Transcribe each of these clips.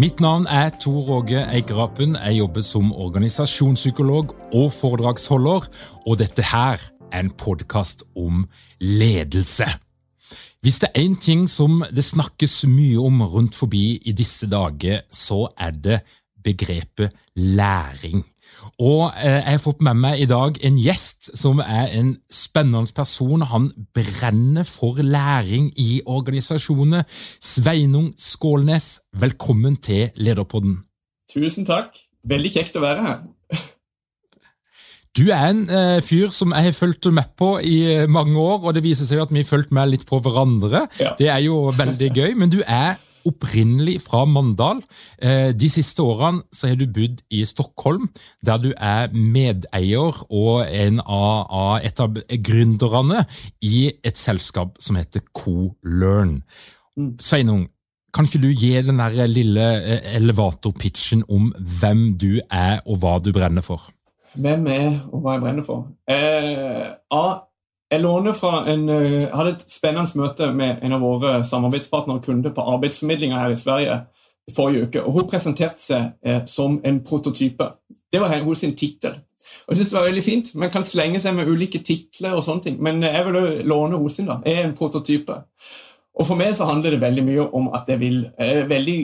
Mitt navn er Tor Åge Eikerapen. Jeg jobber som organisasjonspsykolog og foredragsholder, og dette her er en podkast om ledelse. Hvis det er én ting som det snakkes mye om rundt forbi i disse dager, så er det begrepet læring. Og eh, jeg har fått med meg i dag en gjest som er en spennende person. Han brenner for læring i organisasjoner. Sveinung Skålnes, velkommen til Lederpodden. Tusen takk. Veldig kjekt å være her. Du er en eh, fyr som jeg har fulgt med på i eh, mange år, og det viser seg at vi har fulgt med litt på hverandre. Ja. Det er jo veldig gøy, men du er opprinnelig fra Mandal. Eh, de siste årene så har du bodd i Stockholm, der du er medeier og en av, et av gründerne i et selskap som heter CoLearn. Mm. Sveinung, kan ikke du gi den der lille elevator-pitchen om hvem du er og hva du brenner for? Hvem er og hva jeg brenner for? Eh, jeg låner fra en, uh, hadde et spennende møte med en av våre samarbeidspartnere og kunder på arbeidsformidlinga her i Sverige forrige uke. og Hun presenterte seg uh, som en prototype. Det var hennes tittel. Jeg synes det var veldig fint. Man kan slenge seg med ulike titler, og sånne ting, men jeg vil låne hos da. Jeg er en prototype. Og For meg så handler det veldig mye om at jeg vil jeg er veldig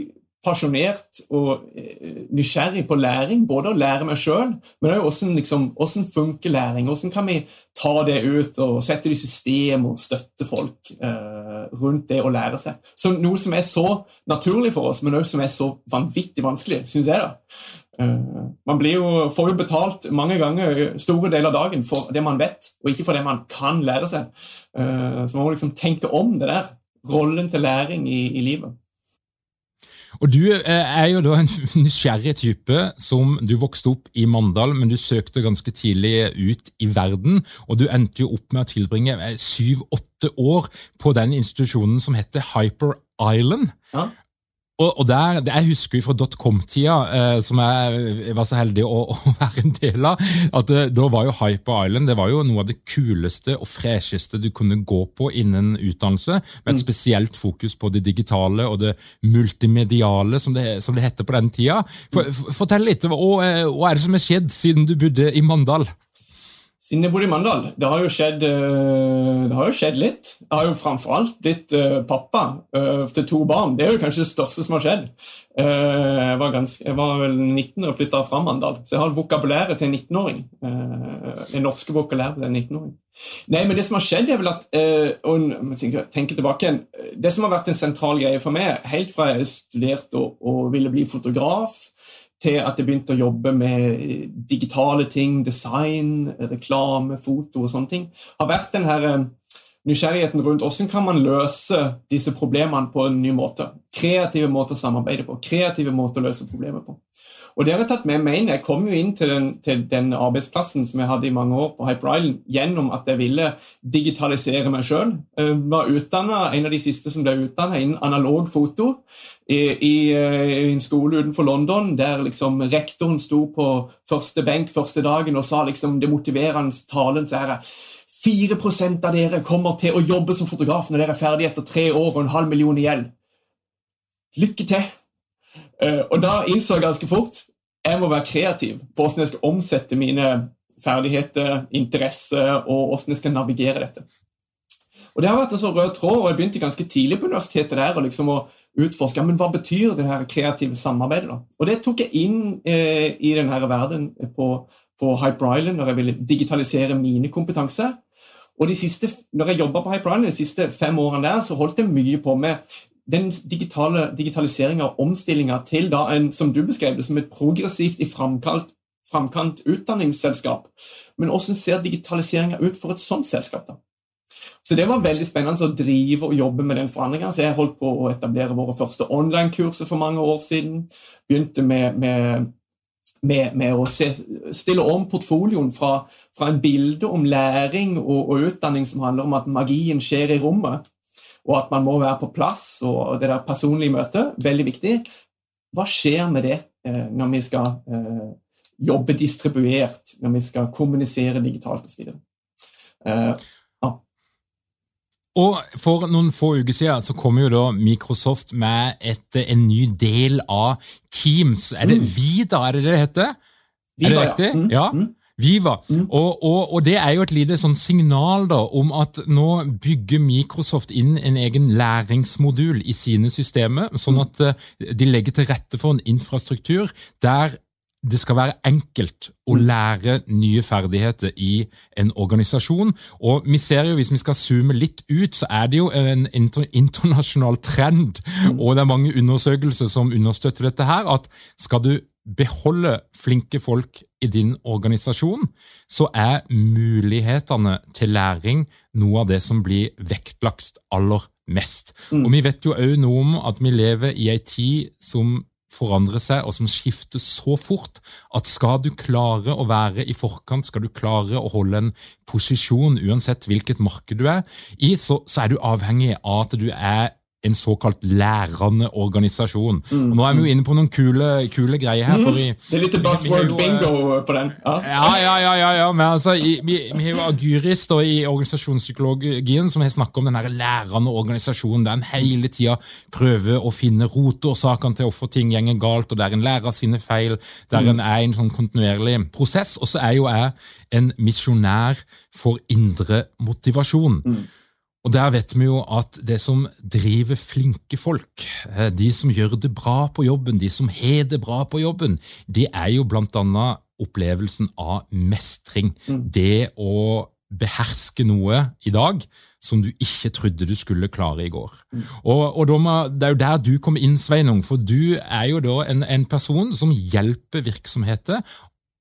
pasjonert og eh, nysgjerrig på læring. Både å lære meg sjøl, men òg hvordan, liksom, hvordan funker læring. Hvordan kan vi ta det ut og sette det i system og støtte folk eh, rundt det å lære seg. Så Noe som er så naturlig for oss, men òg som er så vanvittig vanskelig, syns jeg. da. Eh, man jo, får jo betalt mange ganger store deler av dagen for det man vet, og ikke for det man kan lære seg. Eh, så man må liksom tenke om det der. Rollen til læring i, i livet. Og Du eh, er jo da en nysgjerrig type som du vokste opp i Mandal, men du søkte ganske tidlig ut i verden, og du endte jo opp med å tilbringe eh, syv-åtte år på den institusjonen som heter Hyper Island. Ja. Og, og der, Jeg husker fra dotcom-tida, eh, som jeg var så heldig å, å være en del av, at det, da var jo Hyper Island det var jo noe av det kuleste og fresheste du kunne gå på innen utdannelse, med et mm. spesielt fokus på det digitale og det multimediale, som det, som det heter på den tida. For, fortell litt, hva, hva er det som har skjedd siden du bodde i Mandal? Siden jeg bodde i Mandal. Det har jo skjedd, eh, det har jo skjedd litt. Jeg har jo framfor alt blitt uh, pappa uh, til to barn. Det er jo kanskje det største som har skjedd. Jeg, var ganske, jeg, var vel 19 og flytta fra Mandal, så jeg har vokabulæret til en 19-åring. det norske vokabulæret til en 19-åring. Nei, men det som har skjedd, er vel at og tenker tilbake igjen, Det som har vært en sentral greie for meg, helt fra jeg studerte og, og ville bli fotograf til at jeg begynte å jobbe med digitale ting, design, reklame, foto og sånne ting, har vært den her eh, nysgjerrigheten rundt hvordan kan man løse disse problemene på en ny måte. Kreative måter å samarbeide på, kreative måter å løse problemer på. Og det har jeg tatt med meg inn. Jeg kom jo inn til den, til den, arbeidsplassen som jeg hadde i mange år på Hyper Island gjennom at jeg ville digitalisere meg sjøl. Var utdannet, en av de siste som ble utdanna innen analog foto i, i, eh, i, en skole utenfor London, der liksom rektoren sto på første benk første dagen og sa liksom det motiverende talen så her 4% av dere kommer til å jobbe som fotograf når dere er ferdig etter tre år og en halv million i gjeld. Lykke til! Uh, og da innså jeg ganske fort jeg må være kreativ på hvordan jeg skal omsette mine ferdigheter, interesse og hvordan jeg skal navigere dette. Og Det har vært en sånn rød tråd, og jeg begynte ganske tidlig på universitetet der og liksom å utforske men hva betyr det her kreative samarbeidet. da? Og Det tok jeg inn eh, i denne verden på, på Hyper Island når jeg ville digitalisere mine kompetanser. Og de siste, når jeg jobba på Hyper Island de siste fem årene der, så holdt jeg mye på med den digitale digitaliseringa og omstillinga til da en, som du beskrev det, som et progressivt i framkant, framkant utdanningsselskap. Men hvordan ser digitaliseringa ut for et sånt selskap? da? Så Det var veldig spennende å drive og jobbe med den forandringa. Så jeg holdt på å etablere våre første online-kurser for mange år siden. Begynte med, med, med, med å se, stille om portfolioen fra, fra, en bilde om læring og, og utdanning som handler om at magien skjer i rommet og at man må være på plass, og det der personlige møtet, veldig viktig. Hva skjer med det eh, når vi skal eh, jobbe distribuert, når vi skal kommunisere digitalt osv.? Ja. Og For noen få uker siden så kom jo da Microsoft med et, en ny del av Teams. Er det mm. Vida, er det det det heter? Vida, er det riktig? Ja. Mm, ja. Viva. Mm. Og, og, og, det er jo et lite sånn signal da, om at nå bygger Microsoft inn en egen læringsmodul i sine systemer, sånn mm. at uh, de legger til rette for en infrastruktur der det skal være enkelt å mm. lære nye ferdigheter i en organisasjon. Og vi ser jo, Hvis vi skal zoome litt ut, så er det jo en internasjonal trend, mm. og det er mange undersøkelser som understøtter dette her, at skal du beholde flinke folk i din organisasjon, så er mulighetene til læring noe av det som blir vektlagt aller mest. Mm. Og Vi vet jo òg noe om at vi lever i ei tid som forandrer seg, og som skifter så fort at skal du klare å være i forkant, skal du klare å holde en posisjon uansett hvilket marked du er i, så, så er du avhengig av at du er en såkalt lærende organisasjon. Mm. Og nå er vi jo inne på noen kule, kule greier her. Vi, det er litt buzzword bingo på den. Ja, ja, ja. ja, ja, ja. Men altså, i, vi, vi, har jo Agyris da, i organisasjonspsykologien som har snakket om den lærende organisasjonen, der en hele tida prøver å finne roteårsakene til hvorfor ting går galt, og der en lærer sine feil, der mm. en er i en sånn kontinuerlig prosess. Og så er jo jeg en misjonær for indre motivasjon. Mm. Og Der vet vi jo at det som driver flinke folk, eh, de som gjør det bra på jobben, de som har det bra på jobben, det er jo blant annet opplevelsen av mestring. Mm. Det å beherske noe i dag som du ikke trodde du skulle klare i går. Mm. Og, og må, Det er jo der du kommer inn, Sveinung, for du er jo da en, en person som hjelper virksomheter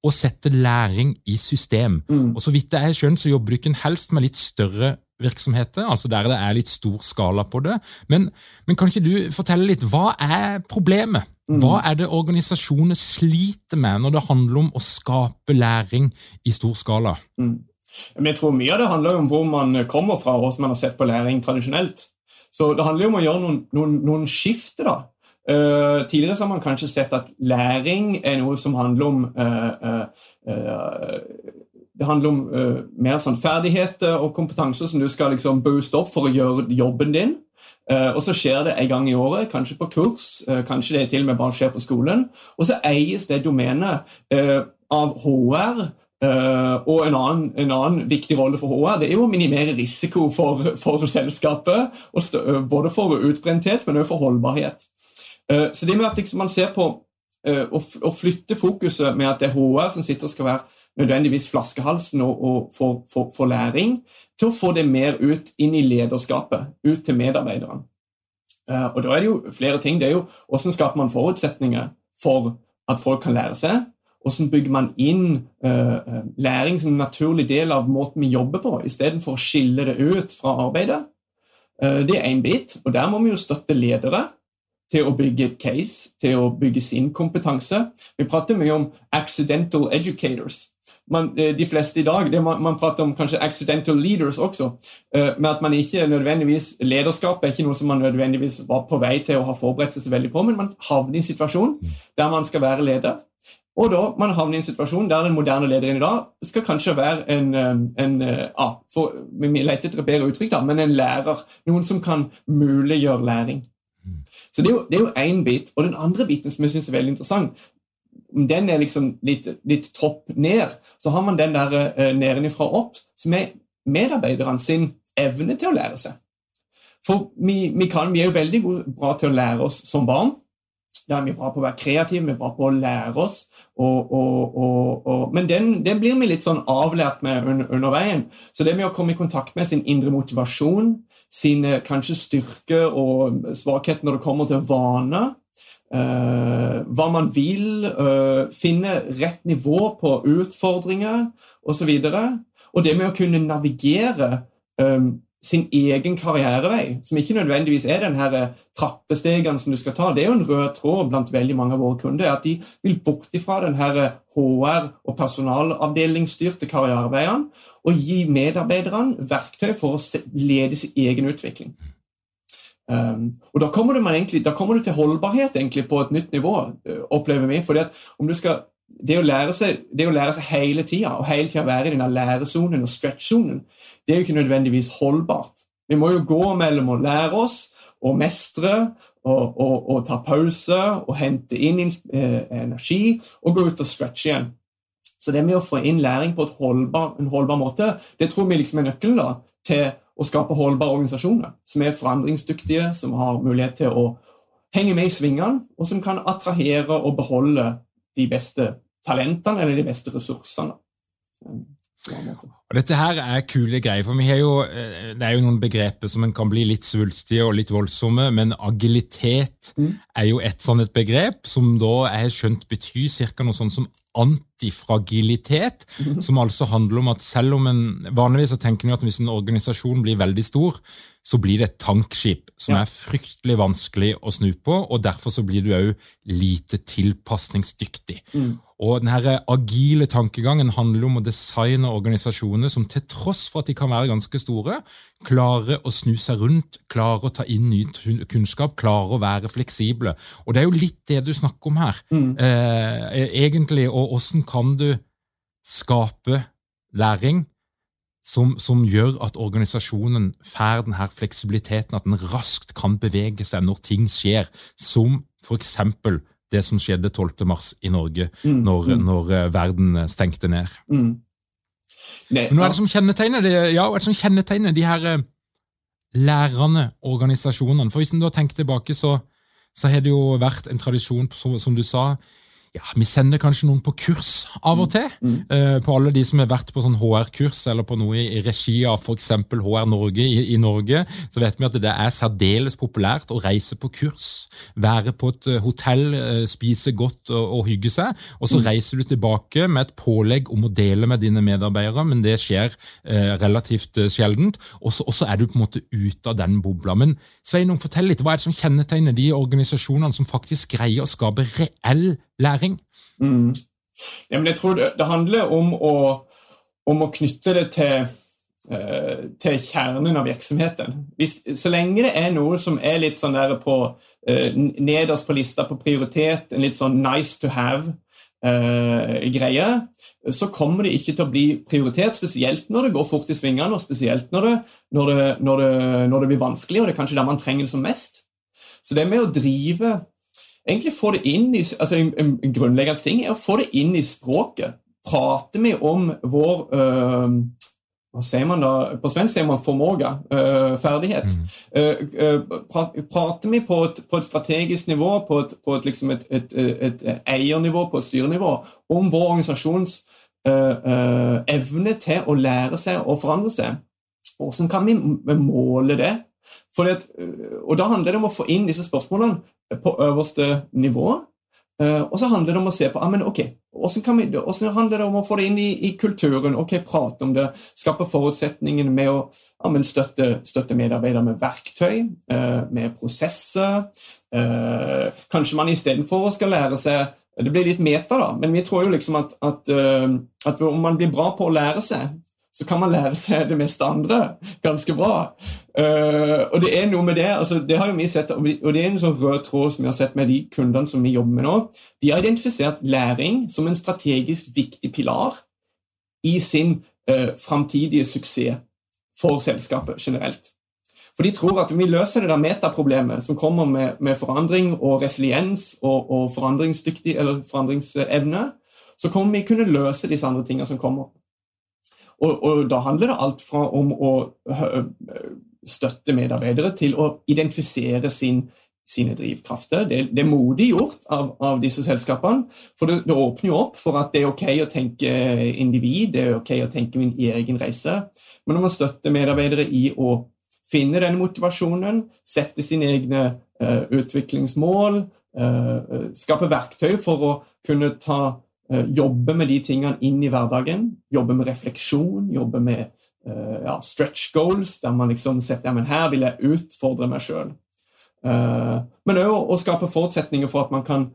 å sette læring i system. Mm. Og Så vidt jeg skjønner, så jobber du ikke helst med litt større virksomheter, altså der det er litt stor skala på det. Men, men kan ikke du fortelle litt, hva er problemet? Mm. Hva er det organisasjoner sliter med når det handler om å skape læring i stor skala? Mm. Men jeg tror Mye av det handler om hvor man kommer fra, og hvordan man har sett på læring tradisjonelt. Så Det handler om å gjøre noen, noen, noen skifter. da. Uh, tidligere har man kanskje sett at læring er noe som handler om uh, uh, det handler om uh, mer sånn ferdigheter og kompetanse som du skal liksom booste opp for å gjøre jobben din. Uh, og så skjer det en gang i året, kanskje på kurs, uh, kanskje det til og med bare skjer på skolen. Og så eies det domenet av HR. og en annen, en annen, viktig rolle for HR det er jo å minimere risiko for, for selskapet. både for utbrenthet, men også for holdbarhet. så det med at liksom man ser på å flytte fokuset med at det er HR som sitter og skal være nødvendigvis flaskehalsen og, og for, for, for, læring, til å få det mer ut inn i lederskapet, ut til medarbeiderne. Uh, og da er det jo flere ting. Det er jo Hvordan skaper man forutsetninger for at folk kan lære seg? Hvordan bygger man inn uh, læring som en naturlig del av måten vi jobber på, istedenfor å skille det ut fra arbeidet? Uh, det er én bit, og der må vi jo støtte ledere til å bygge et case, til å bygge sin kompetanse. Vi prater mye om accidental educators man, eh, de fleste i dag. Det man, man, prater om kanskje accidental leaders også. Uh, med at man ikke nødvendigvis Lederskap er ikke noe som man nødvendigvis var på vei til å ha forberedt seg veldig på, men man havner i en situasjon der man skal være leder. Og da man havner i en situasjon der den moderne lederen i dag skal kanskje være en, en ja, for, Vi leter etter et bedre uttrykk, da, men en lærer. Noen som kan muliggjøre læring. Mm. Så Det er jo én bit. Og den andre biten som jeg synes er veldig interessant, den er liksom litt, litt topp ned, så har man den der uh, nedenifra opp, som er medarbeiderne sin evne til å lære seg. For vi, vi, kan, vi er jo veldig bra til å lære oss som barn. Da er vi bra på å være kreative, vi er bra på å lære oss. Og, og, og, men den, den, blir vi litt sånn avlært med under, under, veien. Så det med å komme i kontakt med sin indre motivasjon, sine kanskje styrker og svakheter når det kommer til vaner, hva man vil, uh, finne rett nivå på utfordringer osv. Og, så og det med å kunne navigere um, sin egen karrierevei, som ikke nødvendigvis er den her eh, trappestegene som du skal ta. Det er jo en rød tråd blant veldig mange av våre kunder, at de vil bort ifra den her HR- og personalavdelingsstyrte karriereveiene og gi medarbeiderne verktøy for å lede sin egen utvikling. Um, og da kommer, egentlig, da kommer, du til holdbarhet egentlig på et nytt nivå, opplever vi. fordi at det å lære seg hele tida, og hele tida være i denne læresonen og stretch-sonen, det er jo ikke nødvendigvis holdbart. Vi må jo gå mellom å lære oss og mestre og, og, og ta pause og hente inn eh, energi og gå ut og stretche igjen. Så det med å få inn læring på holdbar, en holdbar måte, det tror vi liksom er nøkkelen da, til å skape holdbare organisasjoner som er forandringsdyktige, som har mulighet til å henge med i svingene, og som kan attrahere og beholde de beste talentene eller de beste ressursene. Og Dette her er kule greier, for jo, eh, det er jo noen begreper som en kan bli litt svulstige og litt voldsomme, men agilitet mm. er jo et sånt et begrep som da jeg har skjønt betyr cirka noe sånt som antifragilitet, mm. som altså handler om at selv om en Vanligvis så tenker vi at hvis en organisasjon blir veldig stor, så blir det et tankskip som ja. er fryktelig vanskelig å snu på, og derfor så blir du òg lite tilpasningsdyktig. Mm. Og denne agile tankegangen handler om å designe organisasjoner som til tross for at de kan være ganske store, klarer å snu seg rundt, klarer å ta inn ny kunnskap, klarer å være fleksible. Og Det er jo litt det du snakker om her, mm. eh, egentlig. Og åssen kan du skape læring som, som, gjør at organisasjonen får denne fleksibiliteten, at den raskt kan bevege seg når ting skjer, som f.eks det som skjedde 12. mars i Norge, mm, når, mm. når, eh, verden stengte ned. Mm. Nei, Men hva er det som kjennetegner, det, ja, hva er det som kjennetegner de her eh, lærende organisasjonene? For Hvis en da tenker tilbake, så, så har det jo vært en tradisjon, som, som du sa, ja, Vi sender kanskje noen på kurs av og til. Mm. Uh, på alle de som har vært på sånn HR-kurs eller på noe i, i regi av f.eks. HR Norge i, i, Norge, så vet vi at det er særdeles populært å reise på kurs. Være på et uh, hotell, uh, spise godt og, og, hygge seg. Og så mm. reiser du tilbake med et pålegg om å dele med dine medarbeidere, men det skjer relativt sjeldent. Og så er du på en måte ute av den bobla. Men Sveinung, fortell litt, hva er det som kjennetegner de organisasjonene som faktisk greier å skape reell læring? Mm. Ja, jeg tror det, det handler om å, om å, knytte det til, uh, til kjernen av virksomheten. Hvis, så lenge det er noe som er litt sånn der på uh, nederst på lista på prioritet, en litt sånn nice to have, Uh, greie, så kommer det ikke til å bli prioritert, spesielt når det går fort i svingene, og spesielt når det, når det, når det, når det blir vanskelig, og det er kanskje der man trenger det som mest. Så det med å drive egentlig få det inn i, altså en, en grunnleggende ting er å få det inn i språket. Prater vi om vår øh, hva sier man da? På svensk sier man formåga, øh, ferdighet. Mm. Uh, prater vi på et, på et, strategisk nivå, på et, på et, liksom et, eiernivå, på et styrenivå, om vår organisasjons uh, evne til å lære seg og forandre seg? Hvordan kan vi måle det? At, og Da handler det om å få inn disse spørsmålene på øverste nivå. Uh, og så handler det om å se på ah, ok, hvordan, vi, handler det om å få det inn i, i, kulturen. ok, Prate om det, skape forutsetningene med å ah, støtte, støtte, medarbeidere med verktøy, med prosesser. Kanskje man istedenfor skal lære seg Det blir litt meta, da, men vi tror jo liksom at, at, at om man blir bra på å lære seg, så kan man lære seg det meste andre ganske bra. Uh, og det er noe med det altså det har jo vi sett, og det er en sånn rød tråd som vi har sett med de kundene som vi jobber med nå. De har identifisert læring som en strategisk viktig pilar i sin uh, framtidige suksess for selskapet generelt. For de tror at vi løser det der metaproblemet som kommer med, med forandring og resiliens og, og forandringsevne, så kommer vi kunne løse disse andre tingene som kommer. Og, og, da handler det alt fra om å støtte medarbeidere til å identifisere sin, sine drivkrafter. Det, det, er modig gjort av, av disse selskapene, for det, det, åpner jo opp for at det er ok å tenke individ, det er ok å tenke min egen reise. Men når man støtter medarbeidere i å finne denne motivasjonen, sette sine egne uh, utviklingsmål, uh, skape verktøy for å kunne ta jobbe med de tingene inn i hverdagen. Jobbe med refleksjon, jobbe med uh, ja, stretch goals, der man liksom setter ja, men her vil jeg utfordre meg sjøl. Eh, men òg å, skape forutsetninger for at man kan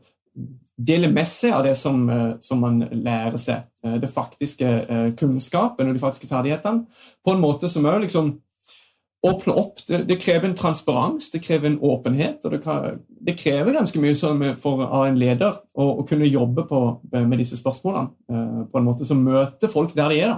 dele med seg av det som, som man lærer seg. det faktiske kunnskapen og de faktiske ferdighetene. På en måte som òg liksom åpne opp. Det, det, krever en transparens, det krever en åpenhet. og Det, kan, det krever ganske mye for, av en leder å, å kunne jobbe på, med disse spørsmålene eh, på en måte som møter folk der de er.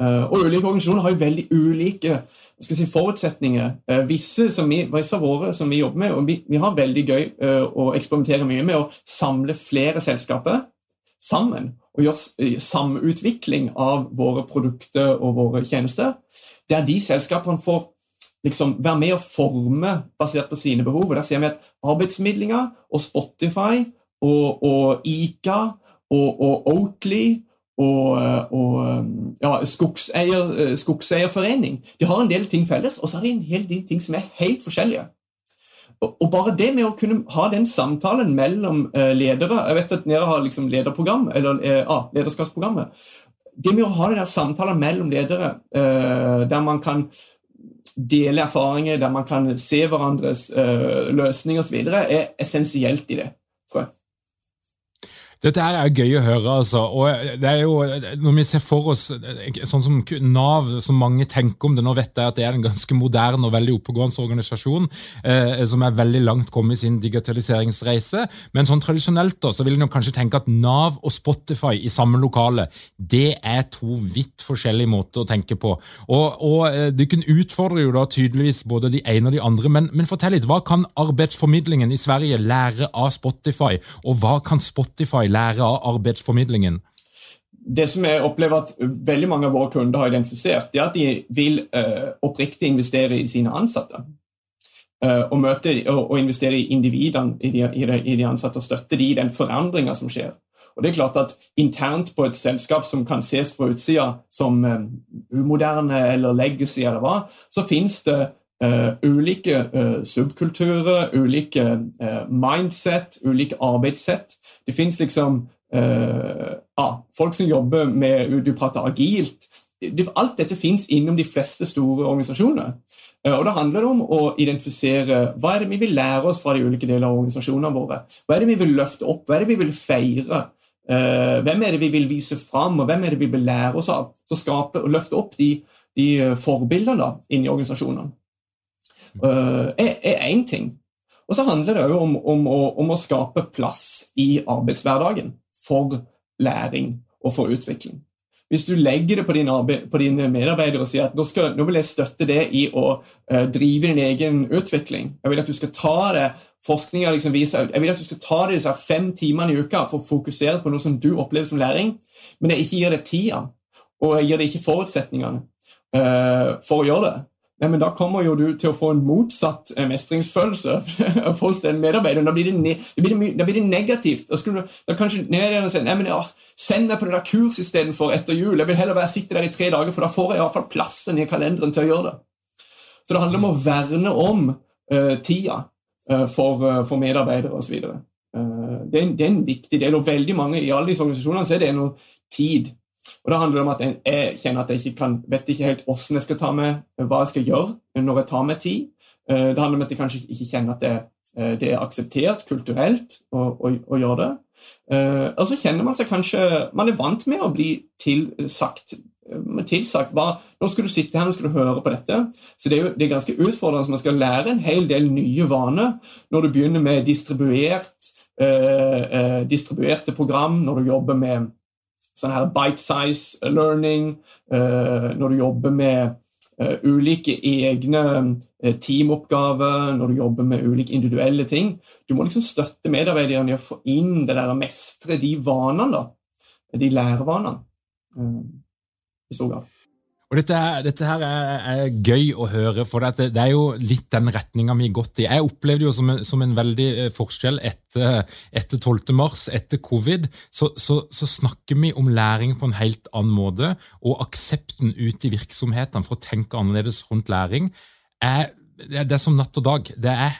Eh, og Ulike organisasjoner har jo veldig ulike si, forutsetninger. Eh, visse, vi, visse, av våre som vi jobber med, og vi, vi har veldig gøy å eksperimentere mye med å samle flere selskaper sammen og gjøre samutvikling av våre produkter og våre tjenester, der de selskapene får liksom være med og forme basert på sine behov. og Der ser vi at arbeidsmidlinga og Spotify og, og Ica og, og Oatly og, og ja, Skogseier, Skogseierforening de har en del ting felles, og så har de en hel del ting som er helt forskjellige. Og bare det med å kunne ha den samtalen mellom eh, ledere Jeg vet at dere har liksom lederprogram, eller eh, ah, lederskapsprogrammet. Det med å ha den samtalen mellom ledere, eh, der man kan dele erfaringer, der man kan se hverandres løsninger osv., er essensielt i det. tror jeg. Dette her er gøy å høre. altså, og det er jo, Når vi ser for oss sånn som Nav, som mange tenker om det Nå vet jeg at det er en ganske moderne og veldig oppegående organisasjon eh, som er veldig langt kommet i sin digitaliseringsreise. Men sånn tradisjonelt da, så vil en kanskje tenke at Nav og Spotify i samme lokale det er to vidt forskjellige måter å tenke på. Og, og eh, Dere utfordrer jo da tydeligvis både de ene og de andre. Men, men fortell litt, hva kan arbeidsformidlingen i Sverige lære av Spotify, og hva kan Spotify lære av arbeidsformidlingen? Det som jeg opplever at veldig mange av våre kunder har identifisert, det er at de vil uh, oppriktig investere i sine ansatte. Uh, og, møte, og, og, investere i individene i de, i, de, i de, ansatte og støtte de i den forandringa som skjer. Og det er klart at Internt på et selskap som kan ses på utsida som um, umoderne eller legacy, eller hva, så finnes det Uh, ulike subkulturer, ulike mindset, ulike arbeidssett. Det fins liksom ah, folk som jobber med Du prater agilt. alt dette fins innom de fleste store organisasjoner. og Da handler det om å identifisere hva er det vi vil lære oss fra de ulike deler av organisasjonene våre. Hva er det vi vil løfte opp, hva er det vi vil feire? hvem er det vi vil vise fram, og hvem er det vi vil lære oss av? Så skape og løfte opp de, de forbildene inni organisasjonene uh, er én ting. Og så handler det òg om, om, om, å skape plass i arbeidshverdagen for læring og for utvikling. Hvis du legger det på, din på dine medarbeidere og sier at nå, skal, nå, vil jeg støtte det i å uh, drive din egen utvikling Jeg vil at du skal ta det forskninga liksom viser, jeg vil at du skal ta det disse fem timene i uka for å fokusere på noe som du opplever som læring, men jeg ikke gir deg tida, og jeg gir deg ikke forutsetningene uh, for å gjøre det, Nei, men Da kommer jo du til å få en motsatt eh, mestringsfølelse hos den medarbeideren. Da blir det, da blir det, da blir det negativt. Da skulle du da kanskje nedgjerne sier nei, men ja, send meg på det der kurs istedenfor etter jul. Jeg vil heller være sitte der i tre dager, for da får jeg i hvert fall plassen i kalenderen til å gjøre det. Så det handler om å verne om uh, tida uh, for, uh, for medarbeidere osv. Uh, det, det er en viktig del, og veldig mange i alle disse organisasjonene så er det noe tid og Det handler om at jeg, kjenner at jeg ikke kan, vet ikke helt hvordan jeg skal ta med, hva jeg skal gjøre når jeg tar meg tid. Eh, det handler om at jeg kanskje ikke kjenner at det, eh, det er akseptert kulturelt å, å, å gjøre det. Eh, og så kjenner man seg kanskje Man er vant med å bli tilsagt tilsagt hva, nå skal du sitte her nå skal du høre på dette. Så det er jo det er ganske utfordrende så man skal lære en hel del nye vaner når du begynner med distribuert, eh, eh, distribuerte program, når du jobber med sånn her bite size learning, eh, når du jobber med uh, ulike egne uh, teamoppgaver, når du jobber med ulike individuelle ting. Du må liksom støtte medarbeiderne i å få inn det der å mestre de vanene, da. De lærevanene. I stor grad. Og dette, dette her er, er, gøy å høre, for det, det, er jo litt den retninga vi har gått i. Jeg opplevde jo som, som en veldig eh, forskjell etter, etter 12. mars, etter covid, så, så, så, snakker vi om læring på en helt annen måte. Og aksepten ute i virksomhetene for å tenke annerledes rundt læring er det er som natt og dag. Det er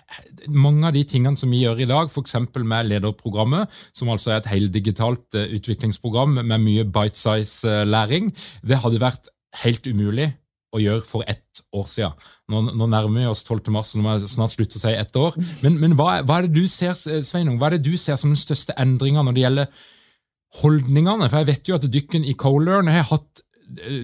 Mange av de tingene som vi gjør i dag, f.eks. med lederprogrammet, som altså er et heldigitalt eh, utviklingsprogram med mye bite-size-læring, det hadde vært helt umulig å gjøre for ett år siden. Nå, nå nærmer vi oss 12. mars, og nå må jeg snart slutte å si ett år. Men, men hva, hva, er det du ser Sveinung, hva er det du ser som den største endringa når det gjelder holdningene? For jeg vet jo at dykken i Colern har hatt eh,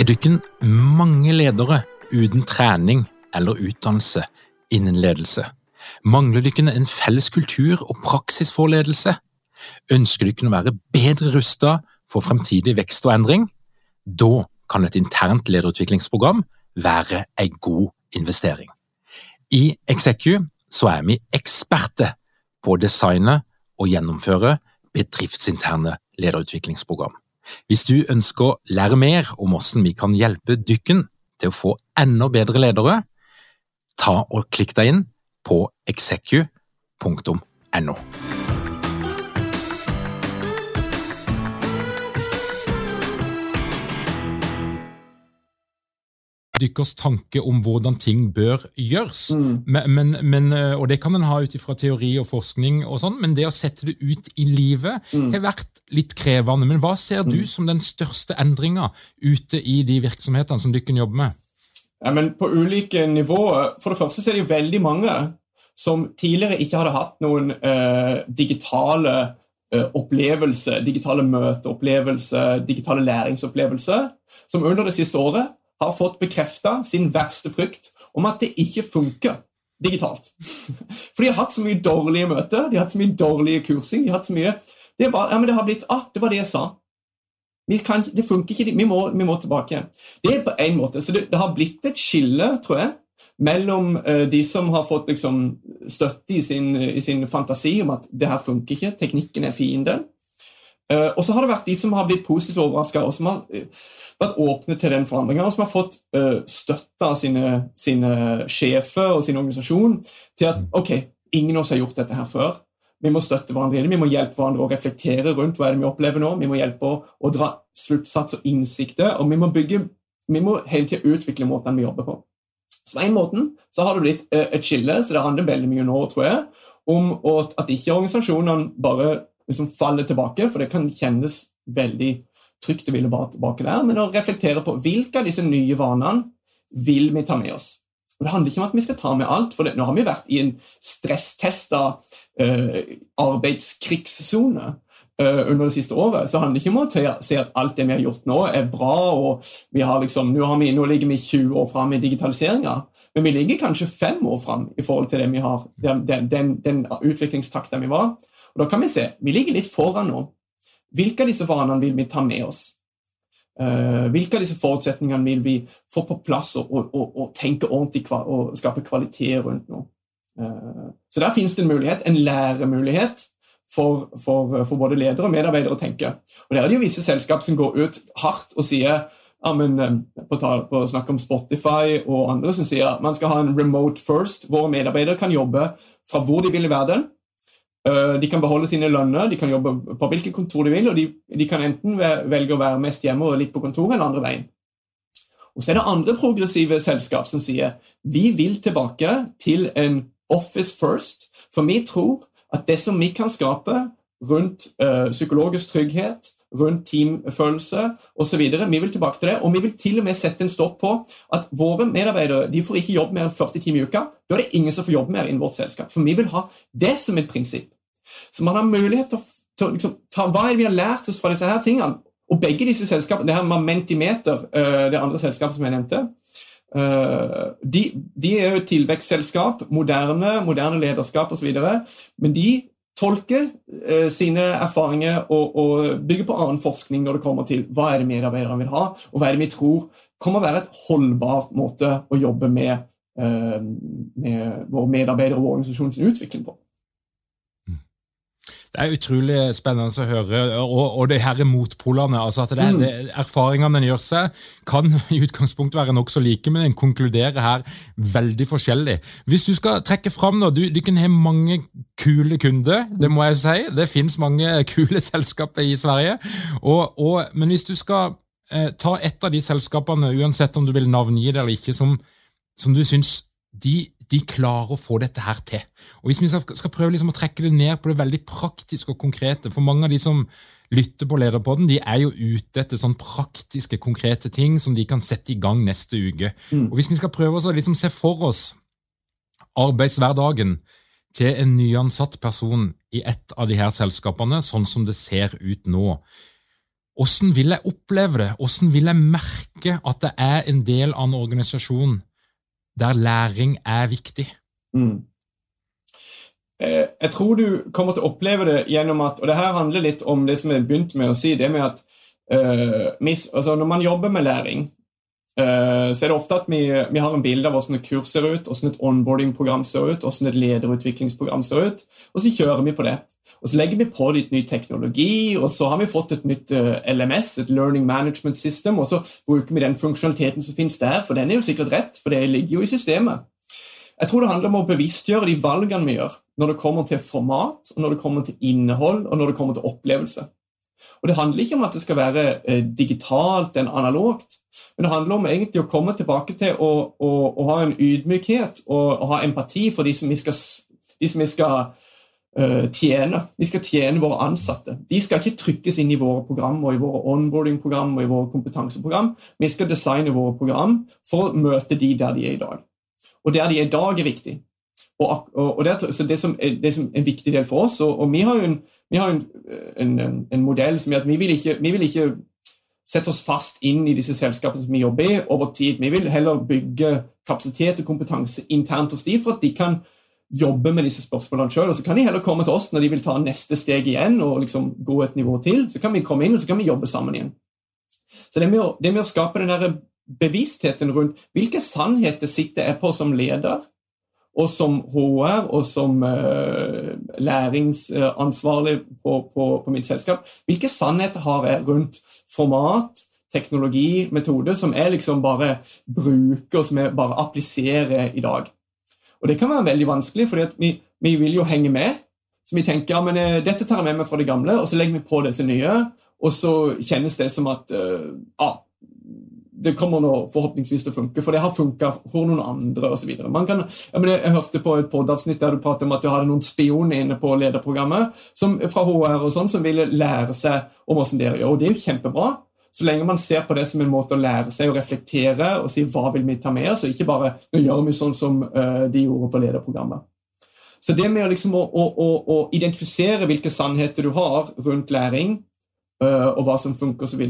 Har dykken mange ledere uten trening eller utdannelse innen ledelse? Mangler dykken en felles kultur og praksis for ledelse? Ønsker du kunne være bedre rusta for fremtidig vekst og endring? Da kan et internt lederutviklingsprogram være en god investering. I Execu er vi eksperter på å designe og gjennomføre bedriftsinterne lederutviklingsprogram. Hvis du ønsker å lære mer om hvordan vi kan hjelpe dykken til å få enda bedre ledere, ta og klikk deg inn på execu.no. dykkers tanke om hvordan ting bør gjøres. Mm. Men, men, eh, og det kan en ha ut fra teori og forskning, og sånn, men det å sette det ut i livet mm. har vært litt krevende. Men hva ser du mm. som den største endringa ute i de virksomhetene som dykken jobber med? Ja, men På ulike nivåer. For det første så er det veldig mange som tidligere ikke hadde hatt noen eh, digitale eh, opplevelser, digitale møteopplevelser, digitale læringsopplevelser, som under det siste året har fått bekrefta sin verste frykt om at det ikke funker digitalt. For de har hatt så mye dårlige møter, de har hatt så mye dårlige kursing. de har hatt så mye... Det, bare, ja, det har blitt ah, det var det jeg sa. Kan, det funker ikke, vi må, vi må tilbake igjen. Det er på en måte, så det, det har blitt et skille, tror jeg, mellom uh, de som har fått liksom, støtte i sin, i sin, fantasi om at det her funker ikke, teknikken er fienden. Uh, og så har det vært de som har blitt positivt overraska, og som har uh, vært åpne til den forandringen, og som har fått uh, støtte av sine, sine, sjefer og sin organisasjon til at ok, ingen av oss har gjort dette her før. Vi må støtte hverandre vi må hjelpe hverandre å reflektere rundt hva er det vi opplever nå. Vi må hjelpe å, å dra sluttsats og innsikter, og vi må, bygge, vi må hele tida utvikle måten vi jobber på. Så på en måte så har det blitt et skille, så det handler veldig mye nå, tror jeg, om at ikke organisasjonene bare liksom faller tilbake, for det kan kjennes veldig trygt å ville bare tilbake der, men å reflektere på hvilke av disse nye vanene vil vi ta med oss. Og Det handler ikke om at vi skal ta med alt, for det, nå har vi vært i en stresstesta uh, arbeidskrigssone uh, under det siste året. Så det handler ikke om å se at alt det vi har gjort nå, er bra. og har liksom, Nå, har vi, nå ligger vi 20 år fram i digitaliseringa, men vi ligger kanskje fem år fram i forhold til vi har, den, den, den, den vi var. Og Da kan vi se, vi ligger litt foran nå. Hvilke av disse vanene vil vi ta med oss? Uh, hvilke av disse forutsetningene vil vi få på plass og, og, og, og tenke ordentlig og skape kvalitet rundt nå? Uh, så der finnes det en mulighet, en læremulighet for, for, for, både ledere og medarbeidere å tenke. Og Der er det jo visse selskap som går ut hardt og sier ja, men, eh, på, på snakk om Spotify og andre som sier at man skal ha en remote first. Våre medarbeidere kan jobbe fra hvor de vil i verden, Eh, de kan beholde sine lønner, de kan jobbe på hvilket kontor de vil, og de, de, kan enten velge å være mest hjemme og litt på kontoret, eller andre veien. Og Så er det andre progressive selskap som sier vi vil tilbake til en office first, for vi tror at det som vi kan skape rundt uh, psykologisk trygghet, rundt teamfølelse osv. Vi vil tilbake til det, og vi vil til og med sette en stopp på at våre medarbeidere de får ikke jobbe mer enn 40 timer i uka. Da er det ingen som får jobbe mer innen vårt selskap. For vi vil ha det som et prinsipp. Så man har mulighet til å til liksom, ta, Hva vi har lært oss fra disse her tingene? Og begge disse selskapene, det her Mamentimeter, det andre selskapet som jeg nevnte, de, de er jo tilvekstselskap, moderne, moderne lederskap osv., men de tolker eh, sine erfaringer og, og bygger på annen forskning når det kommer til hva er det medarbeiderne vil ha, og hva er det vi tror kommer å være et holdbart måte å jobbe med, eh, med våre medarbeidere og organisasjonens utvikling på. Det er utrolig spennende å høre. Og, og det her er motpolene. altså at det, mm. det, Erfaringene en gjør seg, kan i utgangspunktet være nokså like, men en konkluderer her veldig forskjellig. Hvis du skal trekke fram nå, du, du kan ha mange kule kunder, det må jeg si. Det finnes mange kule selskaper i Sverige. Og, og, men hvis du skal eh, ta et av de selskapene, uansett om du vil navngi det eller ikke, som, som du syns de de klarer å få dette her til. Og Hvis vi skal prøve liksom å trekke det ned på det veldig praktiske og konkrete For mange av de som lytter på Lederpodden, de er jo ute etter sånn praktiske, konkrete ting som de kan sette i gang neste uke. Mm. Og Hvis vi skal prøve å liksom se for oss arbeidshverdagen til en nyansatt person i et av de her selskapene, sånn som det ser ut nå. Hvordan vil jeg oppleve det? Hvordan vil jeg merke at det er en del av en organisasjon der læring er viktig? Mm. Eh, jeg tror du kommer til å oppleve det gjennom at Og det her handler litt om det som jeg begynte med å si. det med at uh, mis, altså Når man jobber med læring, uh, så er det ofte at vi, vi har en bilde av hvordan et kurs ser ut, hvordan et onboarding-program ser ut, hvordan et lederutviklingsprogram ser ut, og så kjører vi på det. Og Så legger vi på litt ny teknologi, og så har vi fått et nytt uh, LMS, et Learning Management System, og så bruker vi den funksjonaliteten som finnes der, for den er jo sikkert rett, for det ligger jo i systemet. Jeg tror det handler om å bevisstgjøre de valgene vi gjør når det kommer til format, og når det kommer til innhold og når det kommer til opplevelse. Og Det handler ikke om at det skal være uh, digitalt enn analogt, men det handler om egentlig å komme tilbake til å, å, å ha en ydmykhet og ha empati for de som vi skal, de som vi skal tjene. Vi skal tjene våre ansatte. De skal ikke trykkes inn i våre program og i våre onboarding-program og i våre kompetanseprogram. Vi skal designe våre program for å møte de der de er i dag. Og der de er i dag, er viktig. Og, og, og det, det, som er, det som er en viktig del for oss, og, og vi har jo en, en, en, en, modell som gjør at vi vil, ikke, vi vil ikke sette oss fast inn i disse selskapene som vi jobber i over tid. Vi vil heller bygge kapasitet og kompetanse internt hos de for at de kan jobbe med disse spørsmålene sjøl. Så kan de heller komme til oss når de vil ta neste steg igjen og liksom gå et nivå til. Så kan vi komme inn og så kan vi jobbe sammen igjen. Så det med å, det med å skape den der bevisstheten rundt hvilke sannheter sitter jeg på som leder, og som HR og som uh, læringsansvarlig på, på, på, mitt selskap, hvilke sannheter har jeg rundt format, teknologi, metode, som jeg liksom bare bruker, og som jeg bare appliserer i dag? Og det kan være veldig vanskelig, for vi, vi, vil jo henge med. Så vi tenker ja, uh, dette tar jeg med meg fra det gamle, og så legger vi på disse nye. Og så kjennes det som at uh, ah, det kommer nå forhåpentligvis til å funke, for det har funka for noen andre osv. Jeg, jeg hørte på et podavsnitt der du pratet om at du hadde noen spioner inne på lederprogrammet som, fra HR og sånn, som ville lære seg om hvordan dere gjør. Og det er jo kjempebra. Så lenge man ser på det som en måte å lære seg å reflektere og si hva vil vi ta med oss, og ikke bare nå gjør vi sånn som uh, de gjorde på lederprogrammet. Så det med liksom å, å, å, å, identifisere hvilke sannheter du har rundt læring, uh, og hva som funker osv.,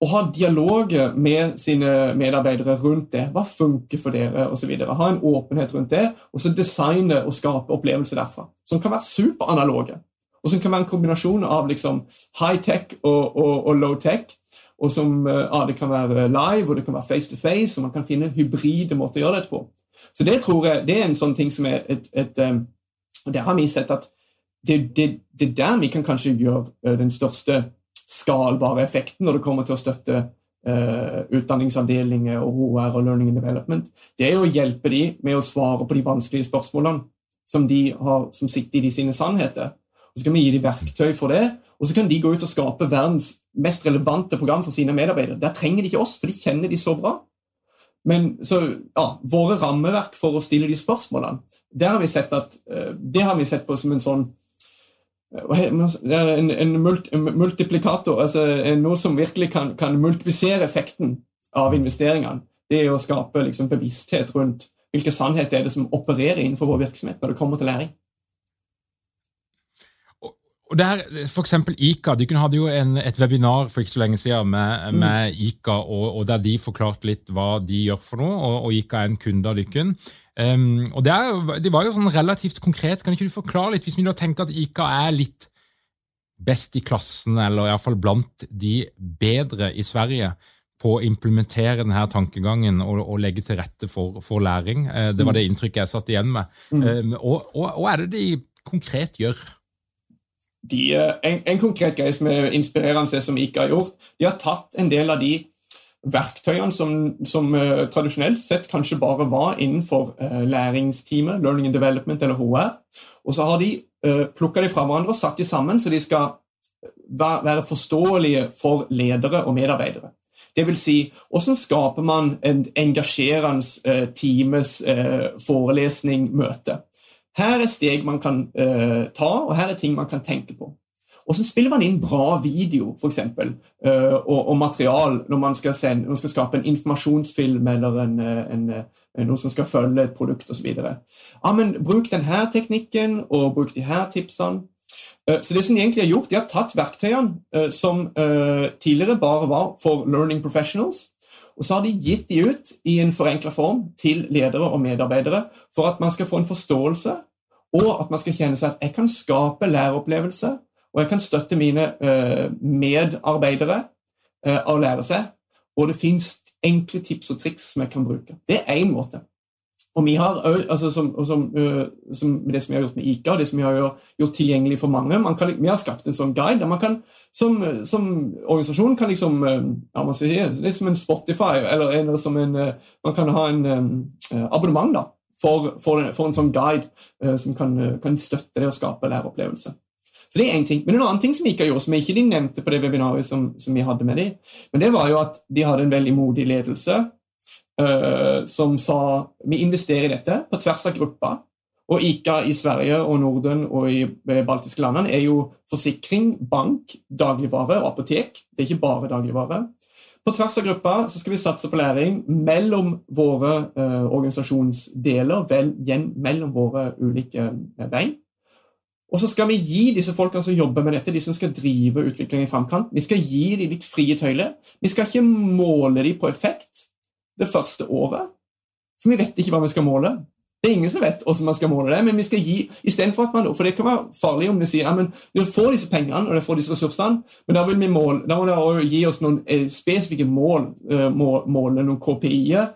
og ha dialog med sine medarbeidere rundt det. Hva funker for dere? Og så videre. ha en åpenhet rundt det, og så designe og skape opplevelser derfra. Som kan være superanaloge og som kan være en kombinasjon av liksom high-tech og, og, og low-tech. Og som ja, eh, ah, Det kan være live og det kan være face to face, og man kan finne hybride måter å gjøre dette på. Så det tror jeg det er en sånn ting som er et, et, et og Der har vi sett at det, det, det der vi kan kanskje gjøre den største skalbare effekten når det kommer til å støtte uh, utdanningsavdelinger og HR og learning and development. Det er å hjelpe dem med å svare på de vanskelige spørsmålene som de har, som sitter i de sine sannheter. Så kan vi gi dem verktøy for det, og så kan de gå ut og skape verdens mest relevante program for sine medarbeidere. Der trenger de ikke oss, for de kjenner de så bra. Men så, ja, våre rammeverk for å stille de spørsmålene, det har vi sett, at, eh, det har vi sett på som en sånn eh, er en, en, multiplikator, altså noe som virkelig kan, kan, multiplisere effekten av investeringene. Det er å skape liksom, bevissthet rundt hvilke sannheter er det som opererer innenfor vår virksomhet når det kommer til læring. Og der, for eksempel ICA, kunne hadde jo en, et webinar for ikke så lenge siden med, mm. med ICA, og, og, der de forklarte litt hva de gjør for noe. og, og ICA er en kunde av Lykken. Um, og det, er, det, var jo sånn relativt konkret. Kan ikke du forklare litt, hvis vi nå tenker at ICA er litt best i klassen, eller iallfall blant de bedre i Sverige på å implementere denne tankegangen og, og legge til rette for, for læring. Uh, det var det inntrykket jeg satt igjen med. Mm. Um, og hva er det de konkret gjør? De, eh, en, en, konkret greie som er inspirerende, som IKA har gjort, de har tatt en del av de verktøyene som, som uh, tradisjonelt sett kanskje bare var innenfor uh, læringsteamet, Learning and Development eller HR, og så har de uh, plukka de fra hverandre og satt de sammen så de skal være, forståelige for ledere og medarbeidere. Det vil si, hvordan skaper man en engasjerende teames forelesning, møte? Her er steg man kan uh, ta, og her er ting man kan tenke på. Og så spiller man inn bra video for eksempel, uh, og, og material når man sende, når man skal skape en informasjonsfilm eller en, eh, en, en, noe som skal følge et produkt osv. Ja, men bruk denne teknikken, og bruk de her tipsene. Så det som De egentlig har gjort, de har tatt verktøyene som tidligere bare var for learning professionals, og så har de gitt de ut i en forenkla form til ledere og medarbeidere for at man skal få en forståelse, og at man skal kjenne seg at jeg kan skape læreopplevelse, og jeg kan støtte mine uh, medarbeidere uh, av å lære seg. Og det fins enkle tips og triks som jeg kan bruke. Det er én måte. Og vi har altså som, som, som, Det som vi har gjort med ICA, det som vi har gjort tilgjengelig for mange kan, Vi har skapt en sånn guide der man kan som, som organisasjon kan liksom ja, man sier, Litt som en Spotify, eller, eller som en Man kan ha en abonnement da, for, for, for, en sånn guide som kan, kan, støtte det å skape læreopplevelse. Så det er en ting. Men en annen ting som ICA gjorde, som ikke de nevnte på det webinaret som, som vi hadde med dem, men det var jo at de hadde en veldig modig ledelse som sa vi investerer i dette på tvers av grupper. Og ICA i Sverige og Norden og i baltiske landene er jo forsikring, bank, dagligvare og apotek. Det er ikke bare dagligvare. På tvers av grupper så skal vi satse på læring mellom våre uh, organisasjonsdeler, vel, mellom våre ulike uh, bein. Og så skal vi gi disse folkene som jobber med dette, de som skal drive utviklingen i framkant, vi skal gi dem litt frie tøyler. Vi skal ikke måle dem på effekt det første året. For vi vet ikke hva vi skal måle. Det er ingen som vet hvordan man skal måle det, men vi skal gi istedenfor at man, For det kan være farlig om de sier ja, men får disse pengene og vi får disse ressursene, men da, vil vi måle, da må det gi oss noen eh, spesifikke mål, eh, måle noen KPI-er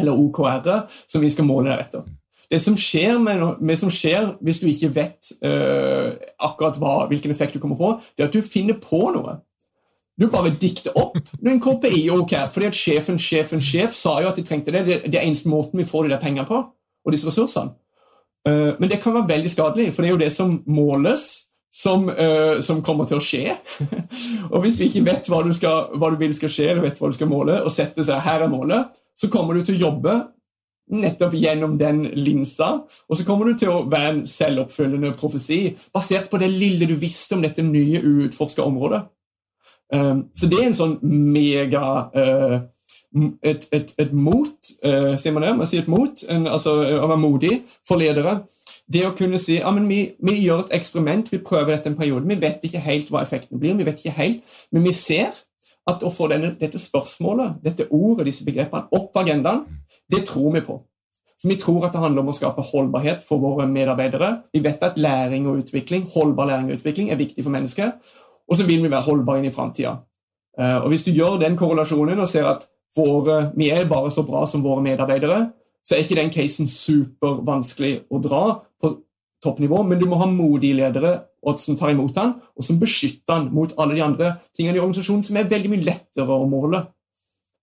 eller OKR-er som vi skal måle deretter. Det som med, med som skjer hvis du ikke vet uh, akkurat hva, hvilken effekt du kommer få, det er at du finner på noe. Du bare dikter opp en KPI OK, fordi at sjefen, sjefen, sjef sa jo at de trengte det. Det, det er eneste måten vi får de der pengene på, og disse ressursene. Uh, men det kan være veldig skadelig, for det er jo det som måles, som, uh, som kommer til å skje. og hvis du ikke vet hva du, skal, hva du, vil skal skje, eller vet hva du skal måle, og setter seg her er målet, så kommer du til å jobbe nettopp gjennom den linsa. Og så kommer du til å være en selvoppfyllende profesi basert på det lille du visste om dette nye, uutforska området. Um, så det er en sånn mega uh, et, et, et, mot, sier man det? Man sier et mot, en, altså å være modig for ledere. Det å kunne si ja, vi, vi, gjør et eksperiment, vi prøver dette en periode. Vi vet ikke helt hva effekten blir, vi vet ikke helt, men vi ser at å få denne, dette spørsmålet, dette ordet, disse begrepene opp på agendaen, det tror vi på. For Vi tror at det handler om å skape holdbarhet for våre medarbeidere. Vi vet at læring og utvikling, holdbar læring og utvikling er viktig for mennesket. Og så vil vi være holdbare inn i framtida. Eh, og hvis du gjør den korrelasjonen og ser at våre, vi er bare så bra som våre medarbeidere, så er ikke den casen supervanskelig å dra på toppnivå, men du må ha modige ledere som tar imot han, og som beskytter han mot alle de andre tingene i organisasjonen som er veldig mye lettere å måle.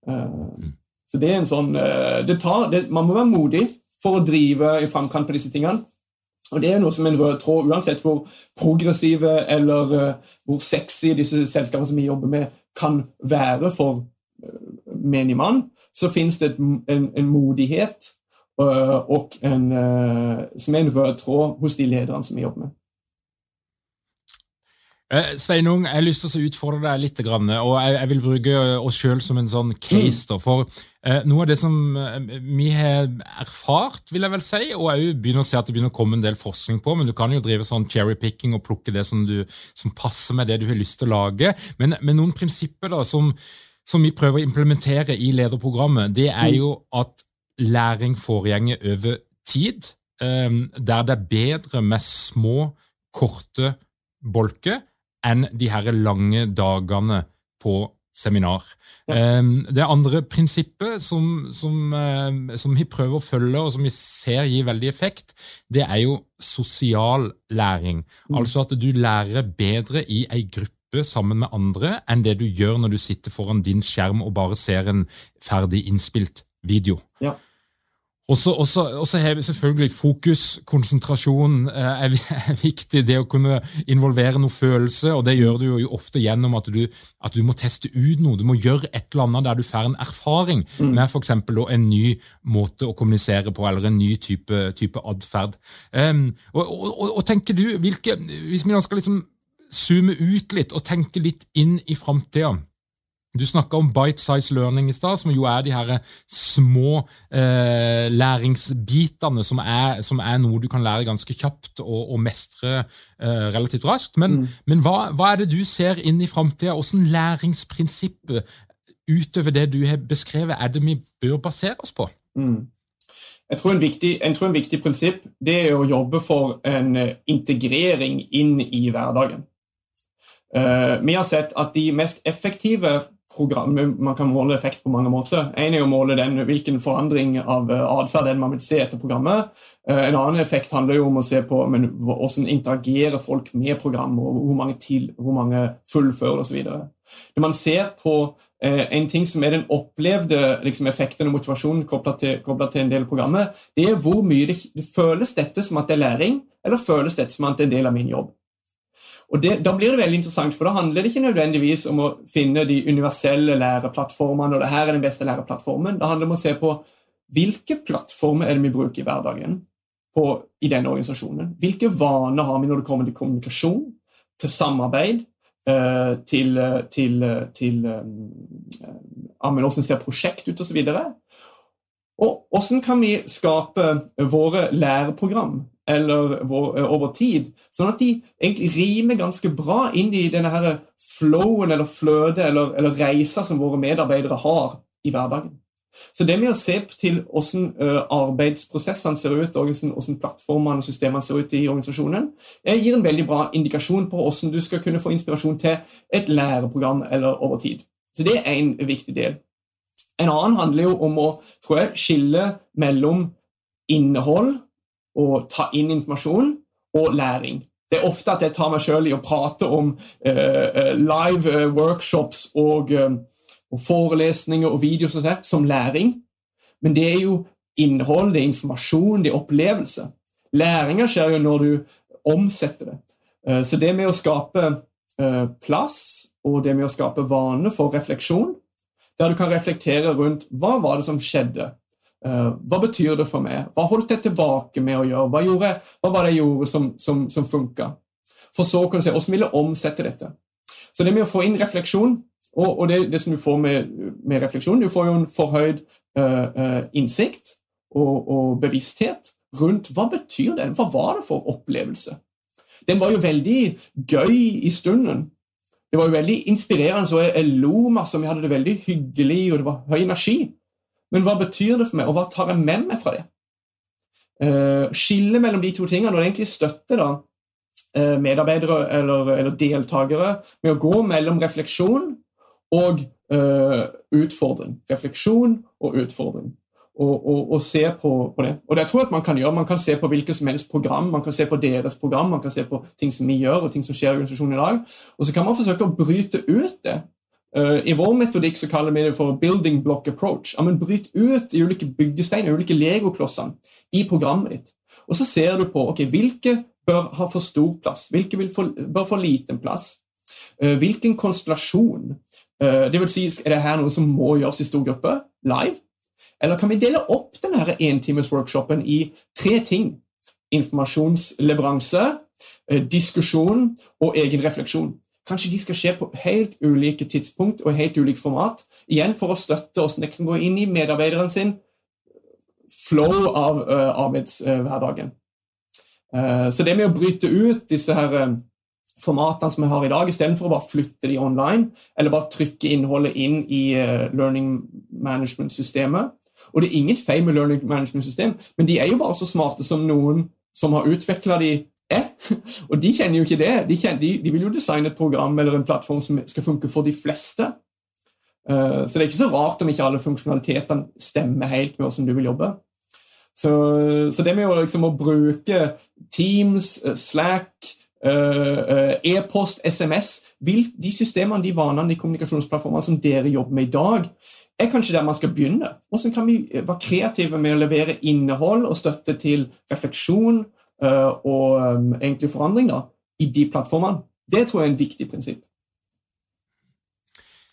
Eh, så det er en sånn, eh, det tar, det, Man må være modig for å drive i framkant på disse tingene. Og Det er noe som en rød tråd, uansett hvor progressive eller uh, hvor sexy disse selskapene som vi jobber med, kan være for uh, menig mann, så finnes det et, en, en, modighet uh, en, som er en rød tråd hos de lederne som vi jobber med. Eh, Sveinung, jeg har lyst til å utfordre deg litt, og jeg vil bruke oss sjøl som en sånn case. Da, for eh, noe av det som eh, vi har erfart, vil jeg vel si, og jeg begynner å se at det begynner å komme en del forskning på, men du kan jo drive sånn cherry-picking og plukke det som, du, som, passer med det du har lyst til å lage. Men, men noen prinsipper da, som, som, vi prøver å implementere i lederprogrammet, det er jo at læring foregjenger over tid. Der det er bedre med små, korte bolker enn de her lange dagene på seminar. Ja. Det andre prinsippet som, som, som, vi prøver å følge, og som vi ser gir veldig effekt, det er jo sosial læring. Mm. Altså at du lærer bedre i ei gruppe sammen med andre enn det du gjør når du sitter foran din skjerm og bare ser en ferdig innspilt video. Ja. Og så har vi selvfølgelig fokus, konsentrasjon eh, er, er, viktig. Det å kunne involvere noe følelse, og det gjør du jo ofte gjennom at du, at du må teste ut noe. Du må gjøre et eller annet der du får en erfaring mm. med f.eks. en ny måte å kommunisere på, eller en ny type, type atferd. Um, og, og, og, tenker du, hvilke, Hvis vi nå skal liksom zoome ut litt og tenke litt inn i framtida du snakka om bite size learning i stad, som jo er de her små eh, læringsbitene som er, som er, noe du kan lære ganske kjapt og, og mestre eh, relativt raskt. Men, mm. men hva, hva, er det du ser inn i framtida? Åssen læringsprinsipp utover det du har beskrevet, er det vi bør basere oss på? Mm. Jeg tror, viktig, jeg tror, en viktig, prinsipp det er å jobbe for en eh, integrering inn i hverdagen. Uh, vi har sett at de mest effektive program, Man kan måle effekt på mange måter. En er å måle den, hvilken forandring av eh, atferd man vil se etter programmet. Eh, en annen effekt handler jo om å se på men, hvordan interagerer folk med programmet, og hvor mange, til, hvor mange fullfører osv. Når man ser på eh, en ting som er den opplevde liksom, effekten og motivasjonen kobla til, til, en del av programmet, det er hvor mye det, det føles dette som at det er læring, eller føles dette som at det er en del av min jobb. Og det, Da blir det veldig interessant, for da handler det ikke nødvendigvis om å finne de universelle læreplattformene, og det her er den beste læreplattformen. Det handler om å se på hvilke plattformer er det vi bruker i hverdagen på, i denne organisasjonen. Hvilke vaner har vi når det kommer til kommunikasjon, til samarbeid, eh, til, til, til Hvordan ser prosjekt ut, osv. Og hvordan kan vi skape våre læreprogram eller over tid, sånn at de egentlig rimer ganske bra inn i denne her flowen eller flødet eller, eller reisa som våre medarbeidere har i hverdagen. Så det med å se til hvordan arbeidsprosessene ser ut, og hvordan plattformene og systemene ser ut i organisasjonen, gir en veldig bra indikasjon på hvordan du skal kunne få inspirasjon til et læreprogram eller over tid. Så det er en viktig del. En annen handler jo om å tror jeg, skille mellom innhold og ta inn informasjon og læring. Det er ofte at jeg tar meg sjøl i å prate om uh, live uh, workshops og, uh, og, forelesninger og videoer sånn som læring, men det er jo innhold, det er informasjon, det er opplevelse. Læringa skjer jo når du omsetter det. Så det med å skape plass og det med å skape vane for refleksjon, der du kan reflektere rundt hva var det som skjedde hva betyr det for meg? Hva holdt jeg tilbake med å gjøre? Hva, gjorde, hva var det jeg gjorde som, som, som funka? For så å kunne se hvordan vil jeg omsette dette. Så det med å få inn refleksjon, og, og det, det, som du får med, med, refleksjon Du får jo en forhøyd uh, innsikt og, og, bevissthet rundt hva betyr det? Hva var det for opplevelse? Den var jo veldig gøy i stunden. Det var jo veldig inspirerende, så jeg lo masse, vi hadde det veldig hyggelig, og det var høy energi. Men hva betyr det for meg, og hva tar jeg med meg fra det? Uh, skille mellom de to tingene, og det egentlig støtter da, uh, medarbeidere eller, eller, deltakere med å gå mellom refleksjon og uh, utfordring. Refleksjon og utfordring. Og, og, og se på, på, det. Og det jeg tror at Man kan gjøre, man kan se på hvilket som helst program, man kan se på deres program, man kan se på ting som vi gjør, og ting som skjer i organisasjonen i dag. Og så kan man forsøke å bryte ut det I vår metodikk så kaller vi det for building block approach. Ja, Bryt ut de ulike byggesteiner, ulike legoklossene i programmet ditt. Og så ser du på okay, hvilke bør ha for stor plass, hvilke for, bør få liten plass. Uh, hvilken konstellasjon. Uh, det vil si, Er det her noe som må gjøres i stor gruppe? Live? Eller kan vi dele opp denne entimes-workshopen i tre ting? Informasjonsleveranse, diskusjon og egen refleksjon. Kanskje de skal skje på helt ulike tidspunkt og helt ulike format. Igjen for å støtte hvordan det kan gå inn i medarbeideren sin flow av uh, arbeidshverdagen. Uh, så det med å bryte ut disse her uh, formatene som vi har i dag, istedenfor å bare flytte de online, eller bare trykke innholdet inn i learning management-systemet. Og det er ingen feil med learning management-system, men de er jo bare så smarte som noen som har utvikla de er. Og de kjenner jo ikke det. De, kjenner, de, de, vil jo designe et program eller en plattform som skal funke for de fleste. Uh, så det er ikke så rart om ikke alle funksjonalitetene stemmer helt med hvordan du vil jobbe. Så, så det med å, liksom, å bruke Teams, eh, Slack, uh, e-post, SMS vil, De systemene, de vanene, de kommunikasjonsplattformene som dere jobber med i dag, er kanskje der man skal begynne. Hvordan kan vi være kreative med å levere innhold og støtte til refleksjon og um, egentlig forandring da, i de plattformene? Det tror jeg er en viktig prinsipp.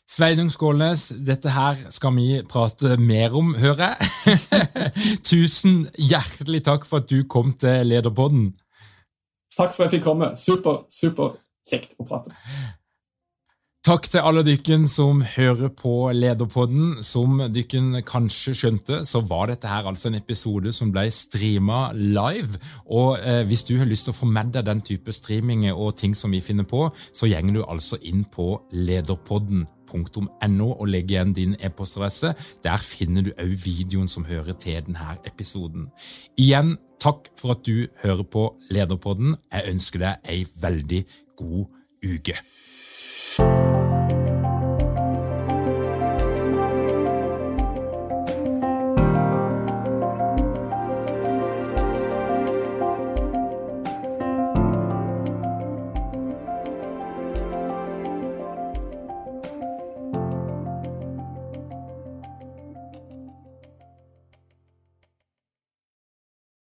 Sveinung Skålnes, dette her skal vi prate mer om, hører jeg. Tusen hjertelig takk for at du kom til Lederpodden. Takk for at jeg fikk komme. Super, super kjekt å prate. Takk til alle dykken som hører på Lederpodden. Som dykken kanskje skjønte, så var dette her altså en episode som ble streama live. Og eh, hvis du har lyst til å få med deg den type streaminger og ting som vi finner på, så gjenger du altså inn på lederpodden.no og legg igjen din e-postadresse. Der finner du òg videoen som hører til denne episoden. Igjen, takk for at du hører på Lederpodden. Jeg ønsker deg ei veldig god uke.